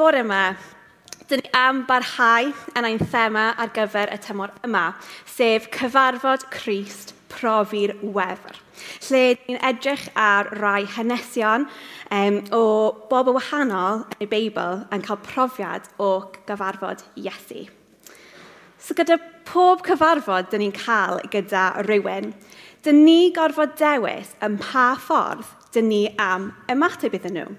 bore yma, dyn ni am barhau yn ein thema ar gyfer y tymor yma, sef cyfarfod Christ profi'r wefr, lle ni'n edrych ar rai hanesion um, o bobl wahanol yn y Beibl yn cael profiad o gyfarfod Iesu. So gyda pob cyfarfod dyn ni'n cael gyda rhywun, dyn ni gorfod dewis ym pa ffordd dyn ni am ymateb iddyn nhw.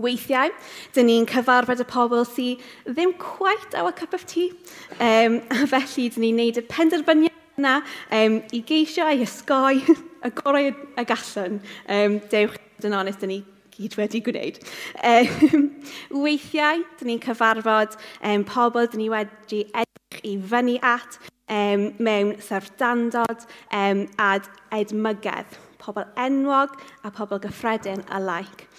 Weithiau, dyn ni'n cyfarfod y pobl sydd ddim quite our cup of tea, um, a felly dyn ni'n neud y penderfyniad yna um, i geisio i ysgoi y gorau y gallwn. Um, dewch yn onest, dyn ni gyd wedi gwneud. Um, weithiau, dyn ni'n cyfarfod um, pobl dyn ni wedi edrych i fyny at um, mewn syrfdandod um, a edmygedd, pobl enwog a pobl gyffredin alike.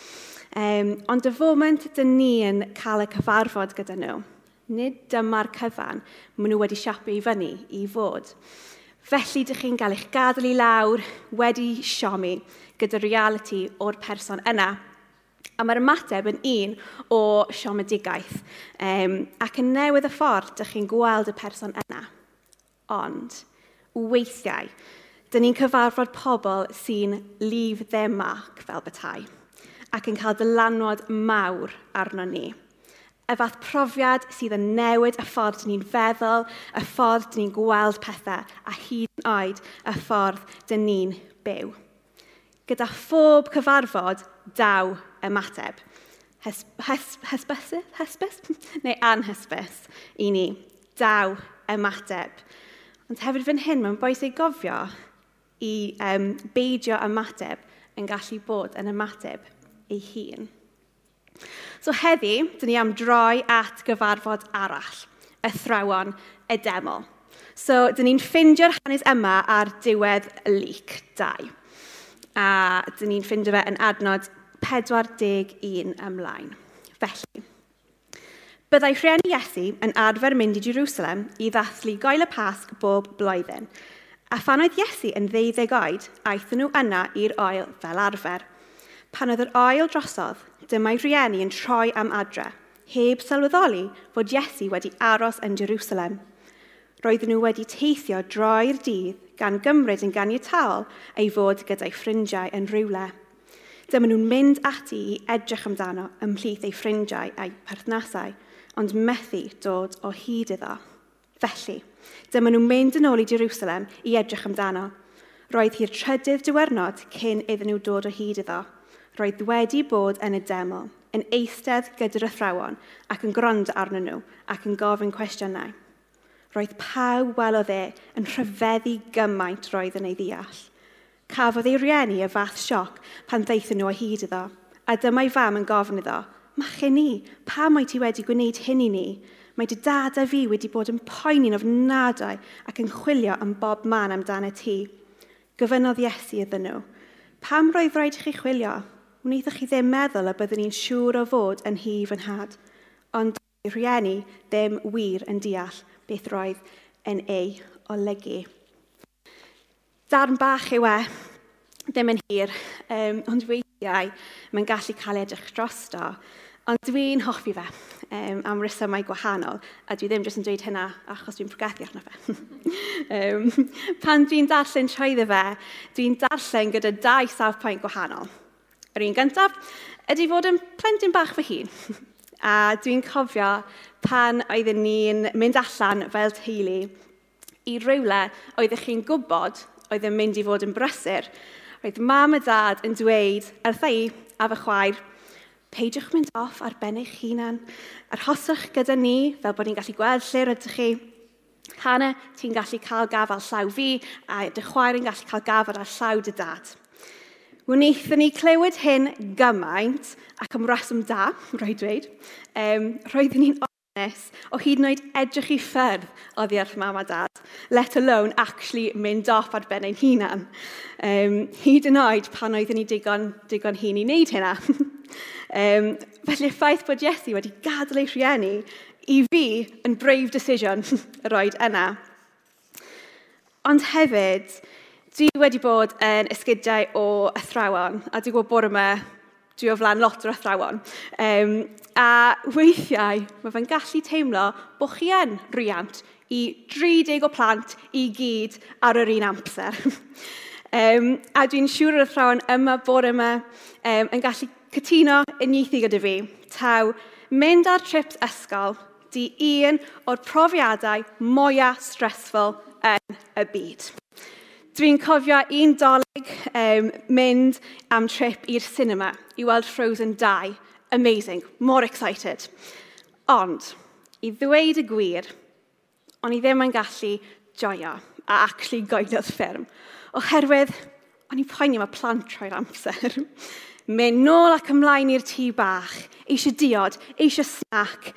Um, ond y foment dyn ni yn cael y cyfarfod gyda nhw, nid dyma'r cyfan maen nhw wedi siapu i fyny i fod. Felly, dych chi'n cael eich gadael i lawr wedi siomi gyda reality o'r person yna. A mae'r ymateb yn un o siomedigaeth. Um, ac yn newydd y ffordd, dych chi'n gweld y person yna. Ond, weithiau, dyn ni'n cyfarfod pobl sy'n leave their mark fel bethau ac yn cael dylanwad mawr arno ni. Y fath profiad sydd yn newid y ffordd ni'n feddwl, y ffordd ni'n gweld pethau, a hyd yn oed y ffordd dyn ni'n byw. Gyda phob cyfarfod, daw ymateb. Hes, hes. Hesbys? Neu anhesbys i ni. Daw ymateb. Ond hefyd fan hyn, mae'n bwysig gofio i um, beidio ymateb yn gallu bod yn ymateb ei hun. So heddi, dyn ni am droi at gyfarfod arall, y thrawon, y deml. So, dyn ni'n ffindio'r hanes yma ar diwedd lyc 2. A dyn ni'n ffindio fe yn adnod 41 ymlaen. Felly, byddai rhieni Iesu yn arfer mynd i Jerusalem i ddathlu goel y pasg bob blwyddyn. A phan oedd Iesu yn ddeuddeg oed, aethon nhw yna i'r oel fel arfer – pan oedd yr ail drosodd, dyma'i rhieni yn troi am adre, heb sylweddoli fod Iesu wedi aros yn Jerusalem. Roedden nhw wedi teithio droi'r dydd gan gymryd yn ganiataol ei fod gyda'i ffrindiau yn rhywle. Dyma nhw'n mynd ati i edrych amdano ymhlith ei ffrindiau a'i perthnasau, ond methu dod o hyd iddo. Felly, dyma nhw'n mynd yn ôl i Jerusalem i edrych amdano. Roedd hi'r trydydd diwernod cyn iddyn nhw dod o hyd iddo roedd wedi bod yn y deml, yn eistedd gyda'r athrawon ac yn gwrando arnyn nhw ac yn gofyn cwestiynau. Roedd pawb welodd e yn rhyfeddu gymaint roedd yn ei ddeall. Cafodd ei rieni y fath sioc pan ddeithon nhw o hyd iddo, a dyma'i fam yn gofyn iddo, Mach i ni, pa mae ti wedi gwneud hyn i ni? Mae dy dad a fi wedi bod yn poeni'n ofnadau ac yn chwilio am bob man amdano ti. Gyfynodd Iesu iddyn nhw. Pam roedd rhaid i chi chwilio? wnaethoch chi ddim meddwl y byddwn ni'n siŵr o fod yn hif yn had, ond rhieni ddim wir yn deall beth roedd yn ei olygu. Darn bach yw e, ddim yn hir, um, ond weithiau mae'n gallu cael edrych drosto. Ond dwi'n hoffi fe um, am resymau gwahanol, a dwi ddim jyst yn dweud hynna achos dwi'n progethu arno fe. um, pan dwi'n darllen trwyddo fe, dwi'n darllen gyda dau safpwynt gwahanol. Yr un gyntaf, ydy fod yn plentyn bach fy hun. A dwi'n cofio pan oeddwn ni'n mynd allan fel teulu i rywle oeddech chi'n gwybod oedd yn mynd i fod yn brysur, roedd mam a dad yn dweud wrtha i a fy chwaer, peidiwch mynd off ar ben eich hunan, arhoswch gyda ni fel bod ni'n gallu gweld lle rydych chi. Hannah, ti'n gallu cael gafal llaw fi, a dy chwaer yn gallu cael gafal ar llaw dy dad wnaethon ni clywed hyn gymaint ac am reswm da, rhaid dweud, um, roeddwn ni'n onest o hyd yn oed edrych i ffyrdd o wrth mam a dad, let alone actually mynd off ar ben ein hunan. Um, hyd yn oed pan oeddwn ni digon, digon hun i wneud hynna. um, felly ffaith bod Iesu wedi gadael ei rhieni i fi yn brave decision yr oed yna. Ond hefyd, Dwi wedi bod yn esgidiau o athrawon, a dwi'n gwybod bore yma dwi o flaen lot o'r athrawon. Um, a weithiau mae fe'n gallu teimlo bod chi yn rhiant i 30 o plant i gyd ar yr un amser. um, a dwi'n siŵr yr athrawon yma bore yma um, yn gallu cytuno unieithu gyda fi. Taw, mynd ar trips ysgol di un o'r profiadau mwyaf stressful yn y byd. Dwi'n cofio un doleg um, mynd am trip i'r cinema i weld Frozen 2. Amazing, more excited. Ond, i ddweud y gwir, o'n i ddim yn gallu joio a actually goeliodd ffilm. Oherwydd, o'n i'n poeni mae plant troi'r amser. mynd nôl ac ymlaen i'r tŷ bach, eisiau diod, eisiau snac.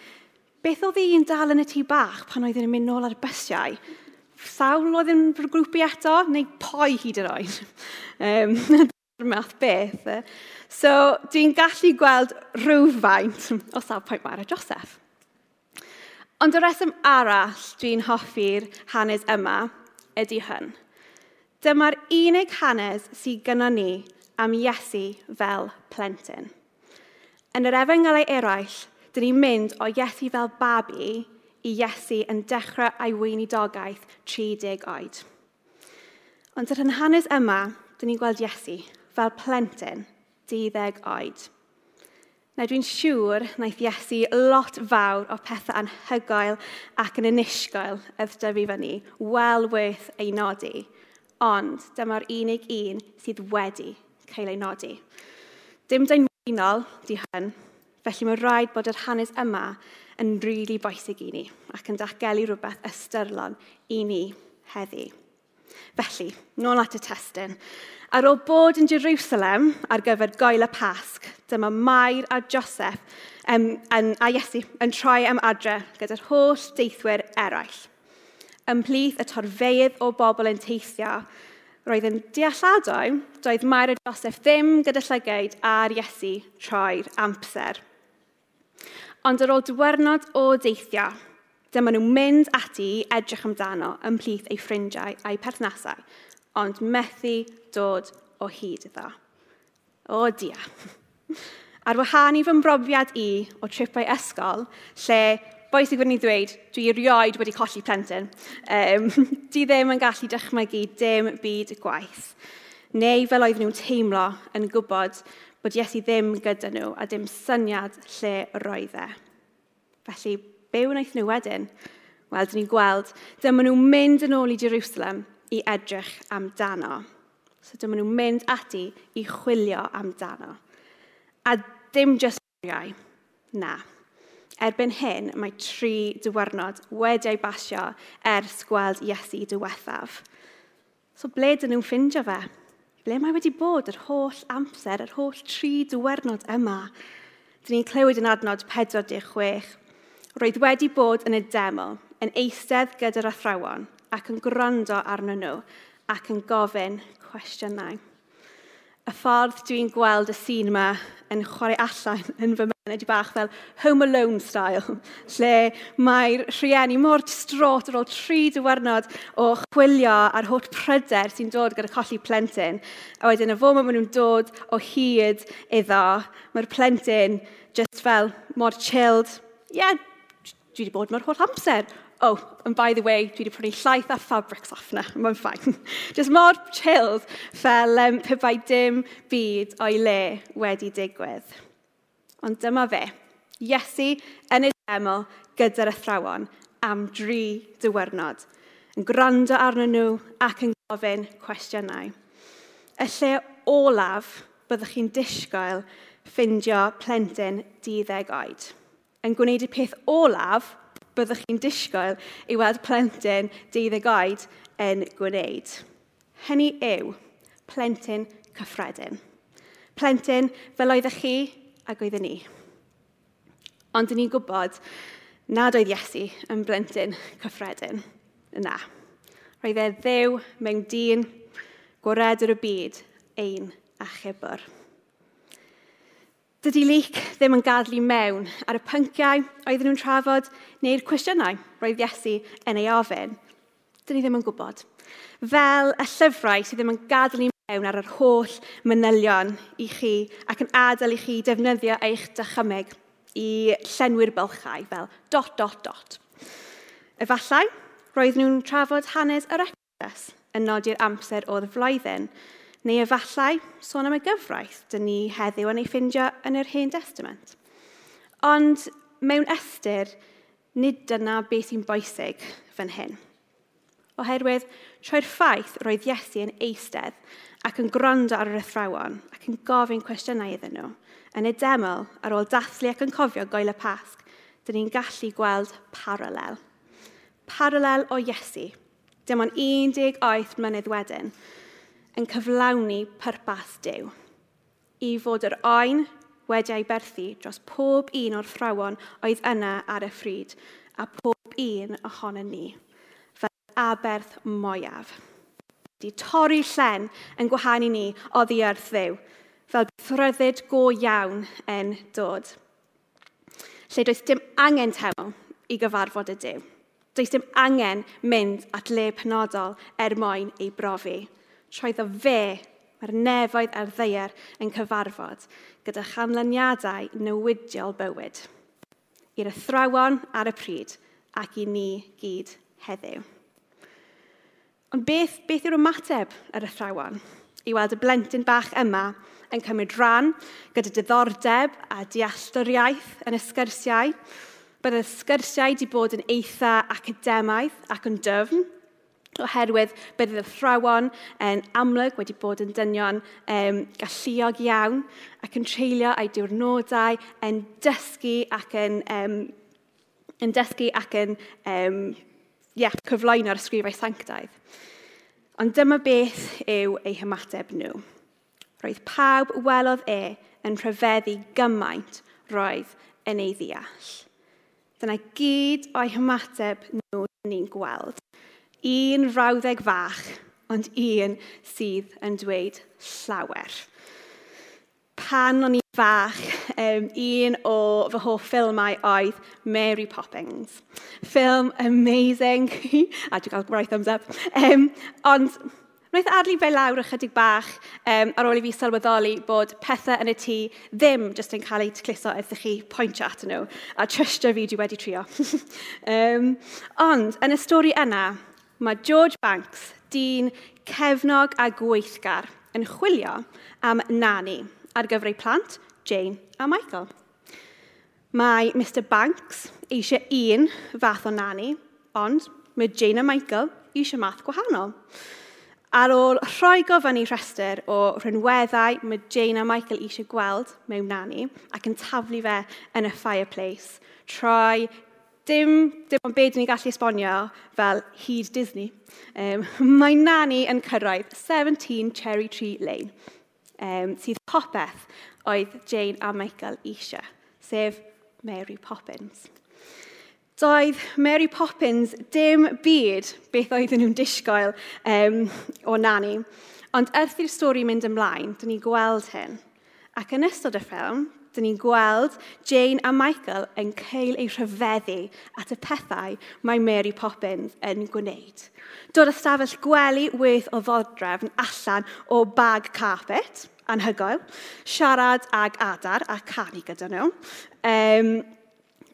Beth oedd hi'n dal yn y tŷ bach pan oedd hi'n mynd nôl ar y bysiau? sawl oedd yn fy grwpi eto, neu poi hyd yn oed. Um, math beth. So, dwi'n gallu gweld rhywfaint o sawl pwynt mae'r Joseph. Ond y reswm arall dwi'n hoffi'r hanes yma ydy hyn. Dyma'r unig hanes sydd gyda ni am Iesu fel plentyn. Yn yr efengelau eraill, dyn ni'n mynd o Iesu fel babi i Iesu yn dechrau ei weinidogaeth 30 oed. Ond yr hanes yma, dyn ni'n gweld Iesu fel plentyn 12 oed. Na dwi'n siŵr wnaeth Iesu lot fawr o pethau anhygoel ac yn unisgoel ydd dyfu fyny, well worth ei nodi. Ond dyma'r unig un sydd wedi cael ei nodi. Dim deinwynol di hyn, felly mae rhaid bod yr hanes yma yn rili boesig i ni ac yn datgelu rhywbeth ystyrlon i ni heddi. Felly, nôl at y testyn. Ar ôl bod yn Jerusalem ar gyfer goel y pasg, dyma Mair a Joseph um, yn, a Iesu yn troi am adre gyda'r holl deithwyr eraill. Ymplith y torfeydd o bobl yn teithio, roedd yn dealladau, doedd Mair a Joseph ddim gyda llygaid ar Iesu troi'r amser. Ond ar ôl diwrnod o deithio, dyma nhw'n mynd ati i edrych amdano ymplith eu ffrindiau a'i perthnasau, ond methu dod o hyd iddo. O dia. Ar wahân i fy mbrofiad i o tripau ysgol, lle boi sy'n gwneud dweud, dwi rioed wedi colli plentyn, um, di ddim yn gallu dychmygu dim byd gwaith. Neu fel oedd nhw'n teimlo yn gwybod bod Iesu ddim gyda nhw a dim syniad lle roedd e. Felly, be wnaeth nhw wedyn? Wel, dyn ni'n gweld, dyma nhw'n mynd yn ôl i Jerusalem i edrych amdano. So dyma nhw'n mynd ati i chwilio amdano. A dim jyst iau. Na. Erbyn hyn, mae tri diwrnod ei basio ers gweld Iesu diwethaf. So ble dyn nhw'n ffindio fe? ble mae wedi bod yr holl amser, yr holl tri dywernod yma. Dyn ni'n clywed yn adnod 46. Roedd wedi bod yn y deml, yn eistedd gyda'r athrawon, ac yn gwrando arnyn nhw, ac yn gofyn cwestiynau y ffordd dwi'n gweld y sîn yma yn chwarae allan yn fy mewn ydy bach fel Home Alone style, lle mae'r rhieni mor distrot ar ôl tri diwrnod o chwilio ar holl pryder sy'n dod gyda colli plentyn. A wedyn y fo mae nhw'n dod o hyd iddo, mae'r plentyn just fel mor chilled. Ie, yeah, dwi wedi bod mor holl amser oh, and by the way, dwi wedi prynu llaeth a fabrics off na, mae'n ffain. Just mor chilled fel um, pe bai dim byd o'i le wedi digwydd. Ond dyma fe, Iesu yn y deml gyda'r athrawon am dri dywernod, yn gwrando arnyn nhw ac yn gofyn cwestiynau. Y lle olaf byddwch chi'n disgoel ffindio plentyn diddeg oed. Yn gwneud y peth olaf byddwch chi'n disgwyl i weld plentyn deuddeg oed yn gwneud. Hynny yw plentyn cyffredin. Plentyn fel oeddech chi ac oeddwn ni. Ond ni'n gwybod nad oedd Iesu yn blentyn cyffredin. Na. Roedd e ddew mewn dyn, gwared y byd, ein a. Dydy Leek ddim yn gadlu mewn ar y pynciau oedden nhw'n trafod neu'r cwestiynau roedd Iesu yn ei ofyn. Dyn ni ddim yn gwybod. Fel y llyfrau sydd ddim yn gadlu mewn ar yr holl manylion i chi ac yn adael i chi defnyddio eich dychymyg i llenwi'r bylchau fel dot, dot, dot. Efallai, roedd nhw'n trafod hanes yr Exodus yn nodi'r amser o'r flwyddyn, Neu efallai sôn am y gyfraith dyn ni heddiw yn ei ffindio yn yr Hen Testament. Ond mewn ystyr, nid dyna beth sy'n bwysig fan hyn. Oherwydd, troi'r ffaith roedd Iesu yn eistedd ac yn gwrando ar yr athrawon ac yn gofyn cwestiynau iddyn nhw, yn y deml ar ôl dathlu ac yn cofio goel y pasg, dyn ni'n gallu gweld paralel. Paralel o Iesu. Dim ond 18 mlynedd wedyn, yn cyflawni pyrpas Dyw. I fod yr oen wedi'i berthu dros pob un o'r thrawon oedd yna ar y ffryd, a pob un ohono ni, fel aberth moiaf. Di torri llen yn gwahanu ni o ddiarth ddew, fel thryddid go iawn yn dod. Lle does dim angen tewl i gyfarfod y Dyw. Does dim angen mynd at le penodol er mwyn ei brofi troedd o fe mae'r nefoedd a'r ddeier yn cyfarfod gyda chanlyniadau newidiol bywyd i'r athrawon ar y pryd ac i ni gyd heddiw. Ond beth, beth yw'r ymateb yr athrawon? I weld y blentyn bach yma yn cymryd rhan gyda diddordeb a dealltwriaeth yn y sgyrsiau. Bydd y sgyrsiau wedi bod yn eitha academaidd ac yn dyfn, oherwydd bydd y thrawon yn amlwg wedi bod yn dynion um, galluog iawn ac yn treulio ei diwrnodau yn dysgu ac yn, um, yn dysgu ac yn um, yeah, cyflwyno'r ysgrifau sanctaidd. Ond dyma beth yw eu hymateb nhw. Roedd pawb welodd e yn rhyfeddu gymaint roedd yn ei ddeall. Dyna gyd o'i hymateb nhw ni'n gweld un rawddeg fach, ond un sydd yn dweud llawer. Pan o'n i fach, um, un o fy hoff ffilmau oedd Mary Poppins. Ffilm amazing, a dwi'n cael right thumbs up. Um, ond Wnaeth adlu fe lawr ychydig bach um, ar ôl i fi sylweddoli bod pethau yn y tŷ ddim jyst yn cael eu tecluso ydych chi pointio at nhw a trystio fi dwi wedi trio. um, ond, yn y stori yna, Mae George Banks, dyn cefnog a gweithgar, yn chwilio am nani ar gyfer ei plant, Jane a Michael. Mae Mr Banks eisiau un fath o nani, ond mae Jane a Michael eisiau math gwahanol. Ar ôl rhoi gofyn i rhestr o rhinweddau mae Jane a Michael eisiau gweld mewn nani ac yn taflu fe yn y fireplace, troi dim, dim ond beth ni'n gallu esbonio fel hyd Disney. Um, mae Nani yn cyrraedd 17 Cherry Tree Lane, um, sydd popeth oedd Jane a Michael eisiau, sef Mary Poppins. Doedd Mary Poppins dim byd beth oedden nhw'n disgoel um, o Nani, ond wrth i'r stori mynd ymlaen, dyn ni gweld hyn. Ac yn ystod y ffilm, dyn ni'n gweld Jane a Michael yn cael eu rhyfeddu at y pethau mae Mary Poppins yn gwneud. Dod ystafell gwely worth o ddodrefn allan o bag carpet, anhygoel, siarad ag adar a canu gyda nhw, um,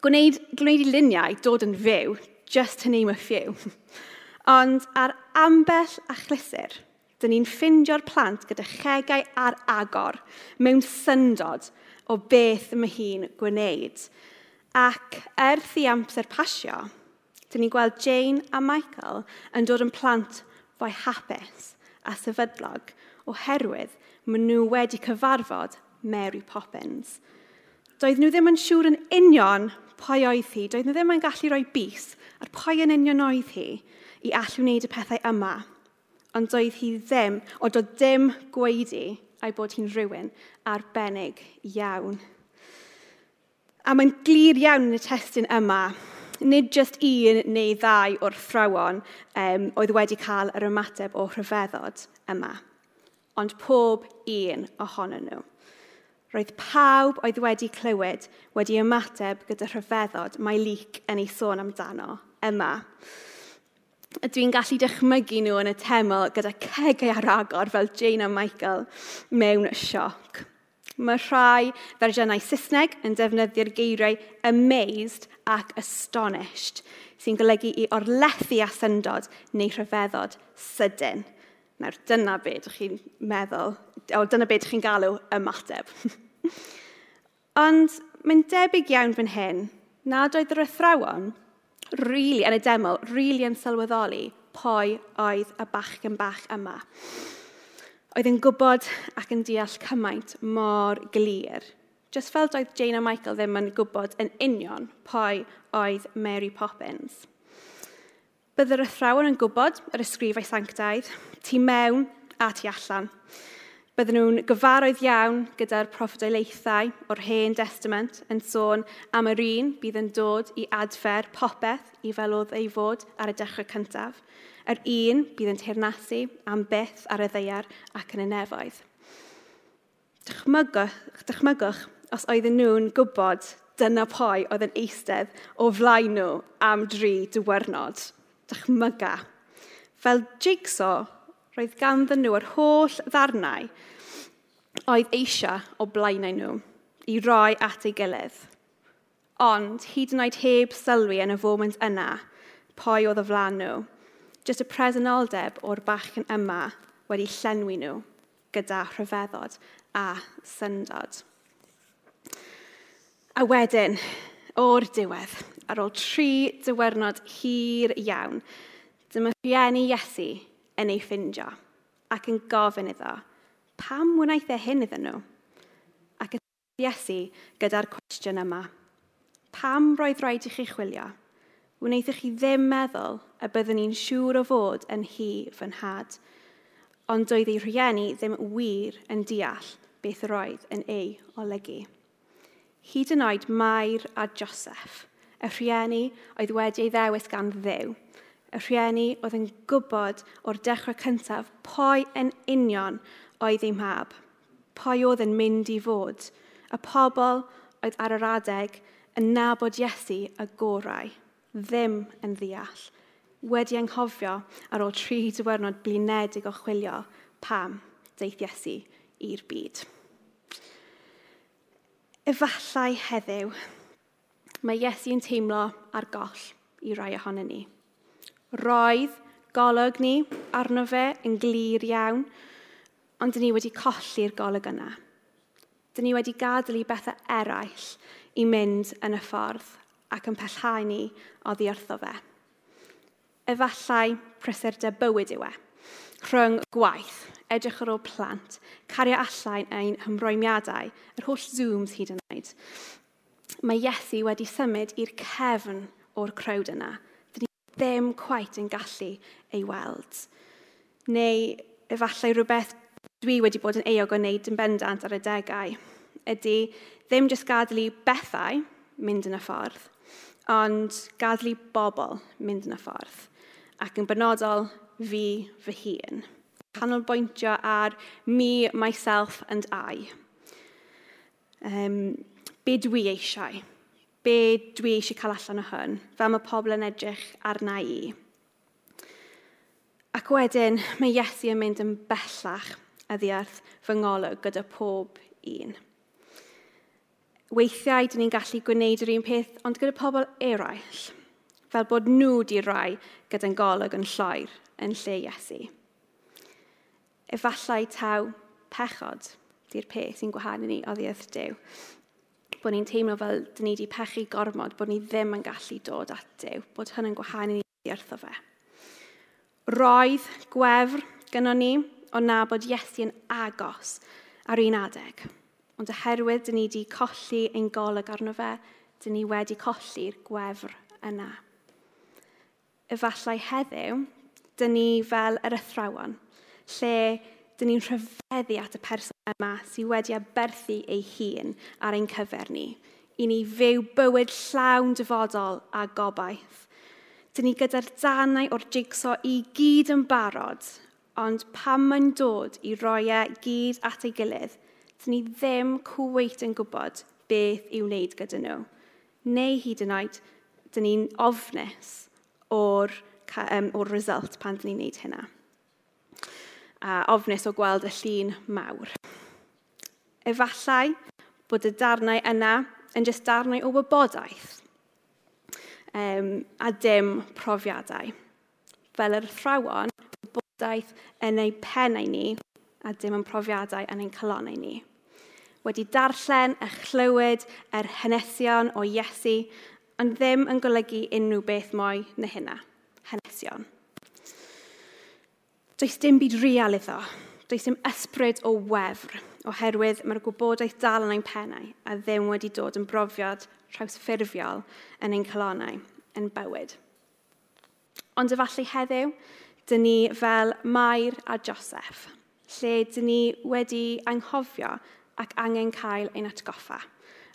gwneud, gwneud i luniau dod yn fyw, just to name a few. Ond ar ambell a chlysur, dyn ni'n ffindio'r plant gyda chegau ar agor mewn syndod o beth mae hi'n gwneud. Ac erth i amser pasio, dyn ni'n gweld Jane a Michael yn dod yn plant fwy hapus a sefydlog oherwydd maen nhw wedi cyfarfod Mary Poppins. Doedd nhw ddim yn siŵr yn union pwy oedd hi, doedd nhw ddim yn gallu rhoi bus ar pwy yn union oedd hi i allu wneud y pethau yma. Ond doedd hi ddim, o doedd dim gweidi a'i bod hi'n rhywun arbennig iawn. A mae'n glir iawn yn y testyn yma, nid jyst un neu ddau o'r thrawon um, oedd wedi cael yr ymateb o rhyfeddod yma, ond pob un ohonyn nhw. Roedd pawb oedd wedi clywed wedi ymateb gyda rhyfeddod mae Lyc yn ei sôn amdano yma dwi'n gallu dychmygu nhw yn y teml gyda cegau ar agor fel Jane a Michael mewn sioc. Mae rhai fersiynau Saesneg yn defnyddio'r geiriau amazed ac astonished, sy'n golygu i orlethu a syndod neu rhyfeddod sydyn. Nawr, dyna beth ydych chi'n meddwl, o dyna beth ydych chi'n galw ymateb. Ond mae'n debyg iawn fan hyn nad oedd yr athrawon really, yn y demo, really yn sylweddoli pwy oedd y bachgen bach yma. Oedd yn gwybod ac yn deall cymaint mor glir. Just fel doedd Jane a Michael ddim yn gwybod yn union pwy oedd Mary Poppins. Byddai'r athrawon yn gwybod yr ysgrifau sanctaidd, tu mewn a tu allan. Bydden nhw'n gyfarwydd iawn gyda'r proffedolaethau o'r hen testament yn sôn am yr un bydd yn dod i adfer popeth i fel oedd ei fod ar y dechrau cyntaf, yr un bydd yn teirnasu am byth ar y ddeiar ac yn y nefoedd. Dychmygwch, dychmygwch os oedden nhw'n gwybod dyna pwy oedd yn eistedd o flaen nhw am dri dywyrnod. Dychmyga. Fel jigsaw roedd ganddyn nhw yr holl ddarnau oedd eisiau o blaenau nhw i roi at ei gilydd. Ond hyd yn oed heb sylwi yn y foment yna, pwy oedd y flan nhw, jyst y presenoldeb o'r bachgen yma wedi llenwi nhw gyda rhyfeddod a syndod. A wedyn, o'r diwedd, ar ôl tri dywernod hir iawn, dyma rhieni Iesu yn ei ffindio ac yn gofyn iddo, pam wnaeth e hyn iddyn nhw? Ac ydy Iesu gyda'r cwestiwn yma. Pam roedd rhaid i chi chwilio? Wnaethoch chi ddim meddwl y byddwn ni'n siŵr o fod yn hi fy nhad, ond doedd ei rhieni ddim wir yn deall beth roedd yn ei olygu. Hyd yn oed Mair a Joseph, y rhieni oedd wedi ei ddewis gan ddew, y rhieni oedd yn gwybod o'r dechrau cyntaf pwy yn union oedd ei mab, pwy oedd yn mynd i fod, a pobl oedd ar yr adeg yn nabod Iesu y gorau, ddim yn ddeall, wedi anghofio ar ôl tri diwrnod blinedig o chwilio pam deith Iesu i'r byd. Efallai heddiw, mae Iesu yn teimlo ar goll i rai ohonyn ni roedd golwg ni arno fe yn glir iawn, ond dyn ni wedi colli'r golwg yna. Dyn ni wedi gadael i bethau eraill i mynd yn y ffordd ac yn pellhau ni o wrtho fe. Efallai prysurdeb bywyd yw e. Rhwng gwaith, edrych ar ôl plant, cario allan ein hymroemiadau, yr holl zooms hyd yn oed. Mae Iesu wedi symud i'r cefn o'r crowd yna ddim quite yn gallu ei weld. Neu efallai rhywbeth dwi wedi bod yn eog o wneud yn bendant ar y degau ydy ddim jyst gadael i bethau mynd yn y ffordd, ond gadw i bobl mynd yn y ffordd, ac yn benodol fi fy hun. Canolbwyntio ar me, myself and I. Um, be dwi eisiau be dwi eisiau cael allan o hwn, fel mae pobl yn edrych arna i. Ac wedyn, mae Iesu yn mynd yn bellach a ddiarth fy ngolwg gyda pob un. Weithiau, dyn ni'n gallu gwneud yr un peth, ond gyda pobl eraill, fel bod nhw di rai gyda'n golwg yn lloer yn lle Iesu. Efallai taw pechod di'r peth sy'n gwahanu ni o ddiedd Dyw bod ni'n teimlo fel dyn ni wedi pechu gormod, bod ni ddim yn gallu dod at Dyw, bod hynny'n gwahanu ni wrtho fe. Roedd gwefr gynnon ni o na bod Iesu yn agos ar un adeg, ond oherwydd dyn ni wedi colli ein golwg arno fe, dyn ni wedi colli'r gwefr yna. Efallai heddiw, dyn ni fel yr athrawon, lle dyn ni'n rhyfeddu at y person yma sydd wedi aberthu ei hun ar ein cyfer ni, i ni fyw bywyd llawn dyfodol a gobaith. Dyn ni gyda'r danau o'r jigso i gyd yn barod, ond pam mae'n dod i roi e gyd at ei gilydd, dyn ni ddim cwweit yn gwybod beth i'w wneud gyda nhw. Neu hyd yn oed, dyn ni'n ofnus o'r, um, o'r result pan dyn ni'n wneud hynna a ofnus o gweld y llun mawr. Efallai bod y darnau yna yn jyst darnau o wybodaeth um, a dim profiadau. Fel yr athrawon, wybodaeth yn ei pennau ni a dim yn profiadau yn ein colonnau ni. Wedi darllen a chlywed yr henesion o Iesu, ond ddim yn golygu unrhyw beth mwy na hynna. Henesion. Does dim byd real iddo. Does dim ysbryd o wefr oherwydd mae'r gwybodaeth dal yn ein pennau a ddim wedi dod yn brofiad trawsffurfiol yn ein colonnau yn bywyd. Ond efallai heddiw, dyn ni fel Mair a Joseph, lle dyn ni wedi anghofio ac angen cael ein atgoffa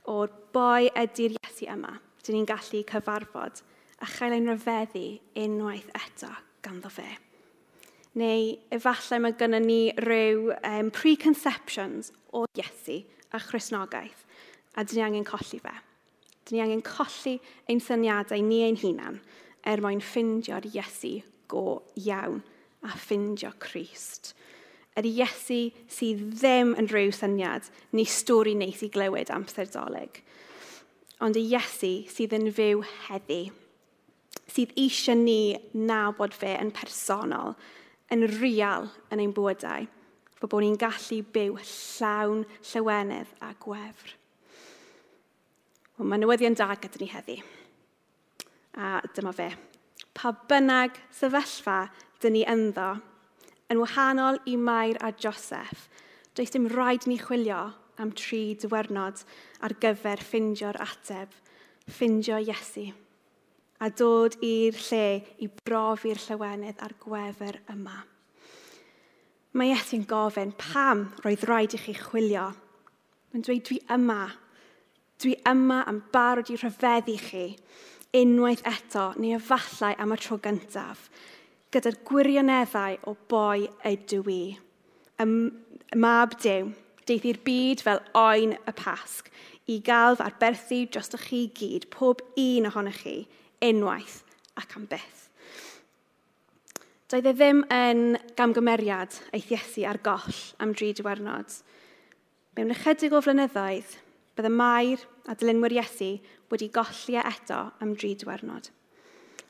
o'r boi ydy'r Iesu yma. Dyn ni'n gallu cyfarfod a chael ein rhyfeddu unwaith eto ganddo fe neu efallai mae gennym ni rhyw um, preconceptions o Iesu a Chrysnogaeth, a dyn ni angen colli fe. Dyn ni angen colli ein syniadau ni ein hunan er mwyn ffindio'r Iesu go iawn a ffindio Christ. Yr Iesu sydd ddim yn rhyw syniad neu stori neis i glywed amser doleg, ond y Iesu sydd yn fyw heddi, sydd eisiau ni nabod fe yn personol yn real yn ein bywydau, fod bod ni'n gallu byw llawn llywenydd a gwefr. Wel, mae newyddion da gyda ni heddi. A dyma fe. Pa bynnag sefyllfa dyn ni ynddo, yn wahanol i Mair a Joseph, does dim rhaid ni chwilio am tri dywernod ar gyfer ffindio'r ateb, ffindio Iesu a dod i'r lle i brofi'r llywenydd ar gwefer yma. Mae Iesu'n gofyn pam roedd rhaid i chi chwilio. Mae'n dweud dwi yma. Dwi yma am barod i rhyfeddu chi unwaith eto neu efallai am y tro gyntaf gyda'r gwirioneddau o boi ydw i. Y mab dew, deith i'r byd fel oen y pasg, i gael fy arberthu dros chi gyd, pob un ohonych chi, unwaith ac am byth. Doedd e ddim yn gamgymeriad aeth Iesu ar goll am dri diwernod. Mewn ychydig o flynyddoedd, bydd y a dilynwyr Iesu wedi golli e eto am dri diwernod.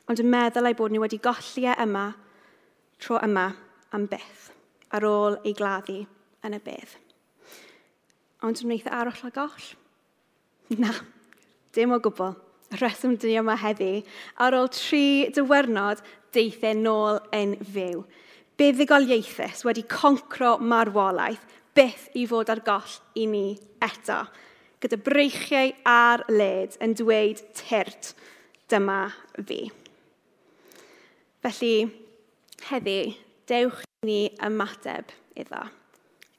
Ond yn meddwl ei bod nhw wedi golli e yma, tro yma, am byth, ar ôl ei gladdu yn y bydd. Ond yn wneud e aros a goll? Na, dim o gwbl rheswm dwi yma heddi, ar ôl tri dywernod deithau nôl yn fyw. Buddigol ieithus wedi concro marwolaeth byth i fod ar goll i ni eto, gyda breichiau ar led yn dweud tyrt, dyma fi. Felly, heddi, dewch i ni ymateb iddo.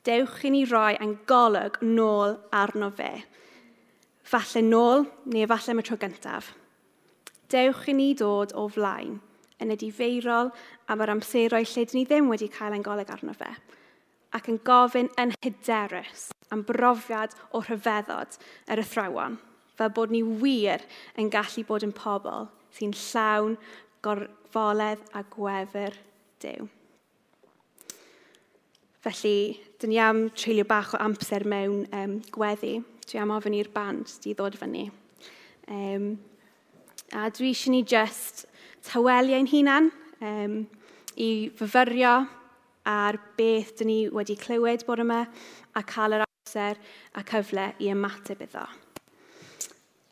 Dewch i ni roi yn golwg nôl arno fe falle nôl neu falle am y tro gyntaf. Dewch i ni dod o flaen yn y difeirol am yr amseroedd lle dyn ni ddim wedi cael ein goleg arno fe, ac yn gofyn yn hyderus am brofiad o rhyfeddod yr athrawon, fel bod ni wir yn gallu bod yn pobl sy'n llawn gorfoledd a gwefr Dyw. Felly, dyn ni am treulio bach o amser mewn um, gweddi, Dwi am ofyn i'r band di ddod fyny. Um, a dwi eisiau ni just tawelu ein hunan um, i fyfyrio ar beth dyn ni wedi clywed bod yma a cael yr amser a cyfle i ymateb iddo.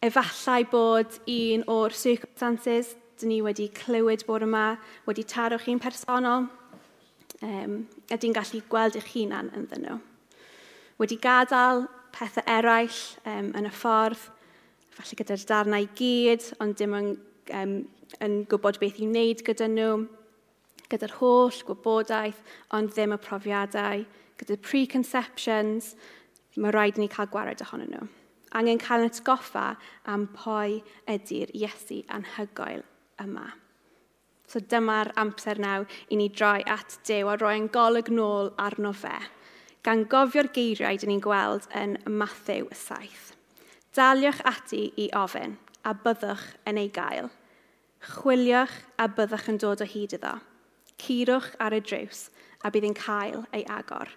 Efallai bod un o'r circumstances dyn ni wedi clywed bod yma wedi taro chi'n personol um, a dyn gallu gweld eich hunan ynddyn nhw. Wedi gadael pethau eraill um, yn y ffordd, falle gyda'r darnau gyd, ond dim yn, um, yn gwybod beth i wneud gyda nhw, gyda'r holl gwybodaeth, ond ddim y profiadau, gyda'r preconceptions, mae rhaid i ni cael gwared ohonyn nhw. Angen cael yn atgoffa am pwy ydy'r Iesu anhygoel yma. So dyma'r amser naw i ni droi at Dyw a roi'n golwg nôl arno fe gan gofio'r geiriau dyn ni'n gweld yn Matthew 7. Daliwch ati i ofyn, a byddwch yn ei gael. Chwiliwch a byddwch yn dod o hyd iddo. Curwch ar y drws, a bydd yn cael ei agor.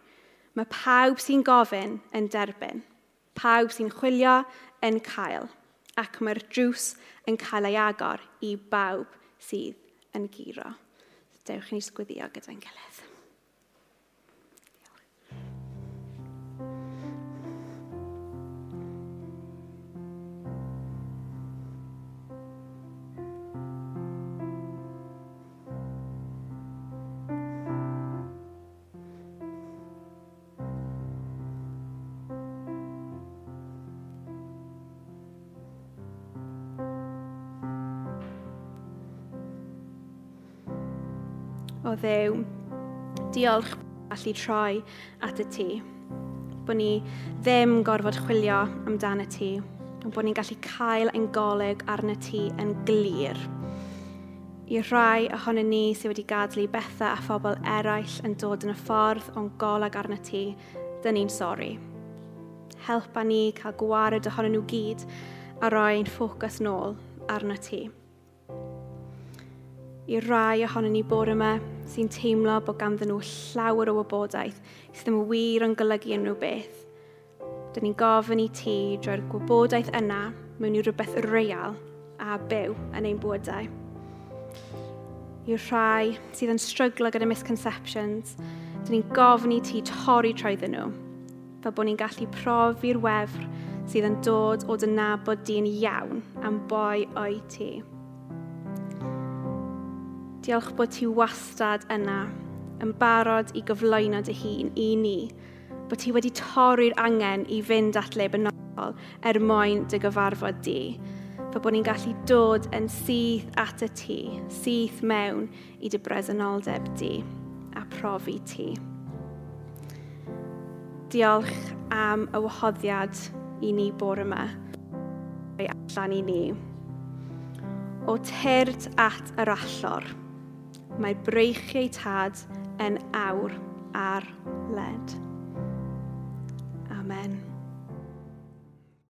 Mae pawb sy'n gofyn yn derbyn. Pawb sy'n chwilio yn cael. Ac mae'r drws yn cael ei agor i bawb sydd yn giro. Dewch i ni sgwyddio gyda'n gilydd. o ddew. Diolch allu troi at y ti. Bod ni ddim gorfod chwilio amdano ti. Bod ni'n gallu cael ein golyg arno ti yn glir. I rhai ohonyn ni sydd wedi gadlu bethau a phobl eraill yn dod yn y ffordd o'n golyg arno ti, dyn ni'n sori. Helpa ni cael gwared ohonyn nhw gyd a roi'n ffocws nôl arno ti i rai ohonon ni bore yma sy'n teimlo bod ganddyn nhw llawer o wybodaeth sydd ddim wir yn golygu unrhyw beth. Dyn ni'n gofyn i ti drwy'r gwybodaeth yna mewn i rhywbeth real a byw yn ein bwydau. I rhai sydd yn stryglo gyda misconceptions, dyn ni'n gofyn i ti torri troedden nhw, fel bod ni'n gallu profi'r wefr sydd yn dod o dynabod di'n iawn am boi o'i ti. Diolch bod ti wastad yna, yn barod i gyflwyno dy hun i ni, bod ti wedi torri'r angen i fynd at le benodol er mwyn dy gyfarfod di, fe bod ni'n gallu dod yn syth at y ti, syth mewn i dy bresenoldeb di a profi ti. Diolch am y wahoddiad i ni bore yma, allan i ni, o tyrd at yr allor mae breichiau tad yn awr ar led. Amen.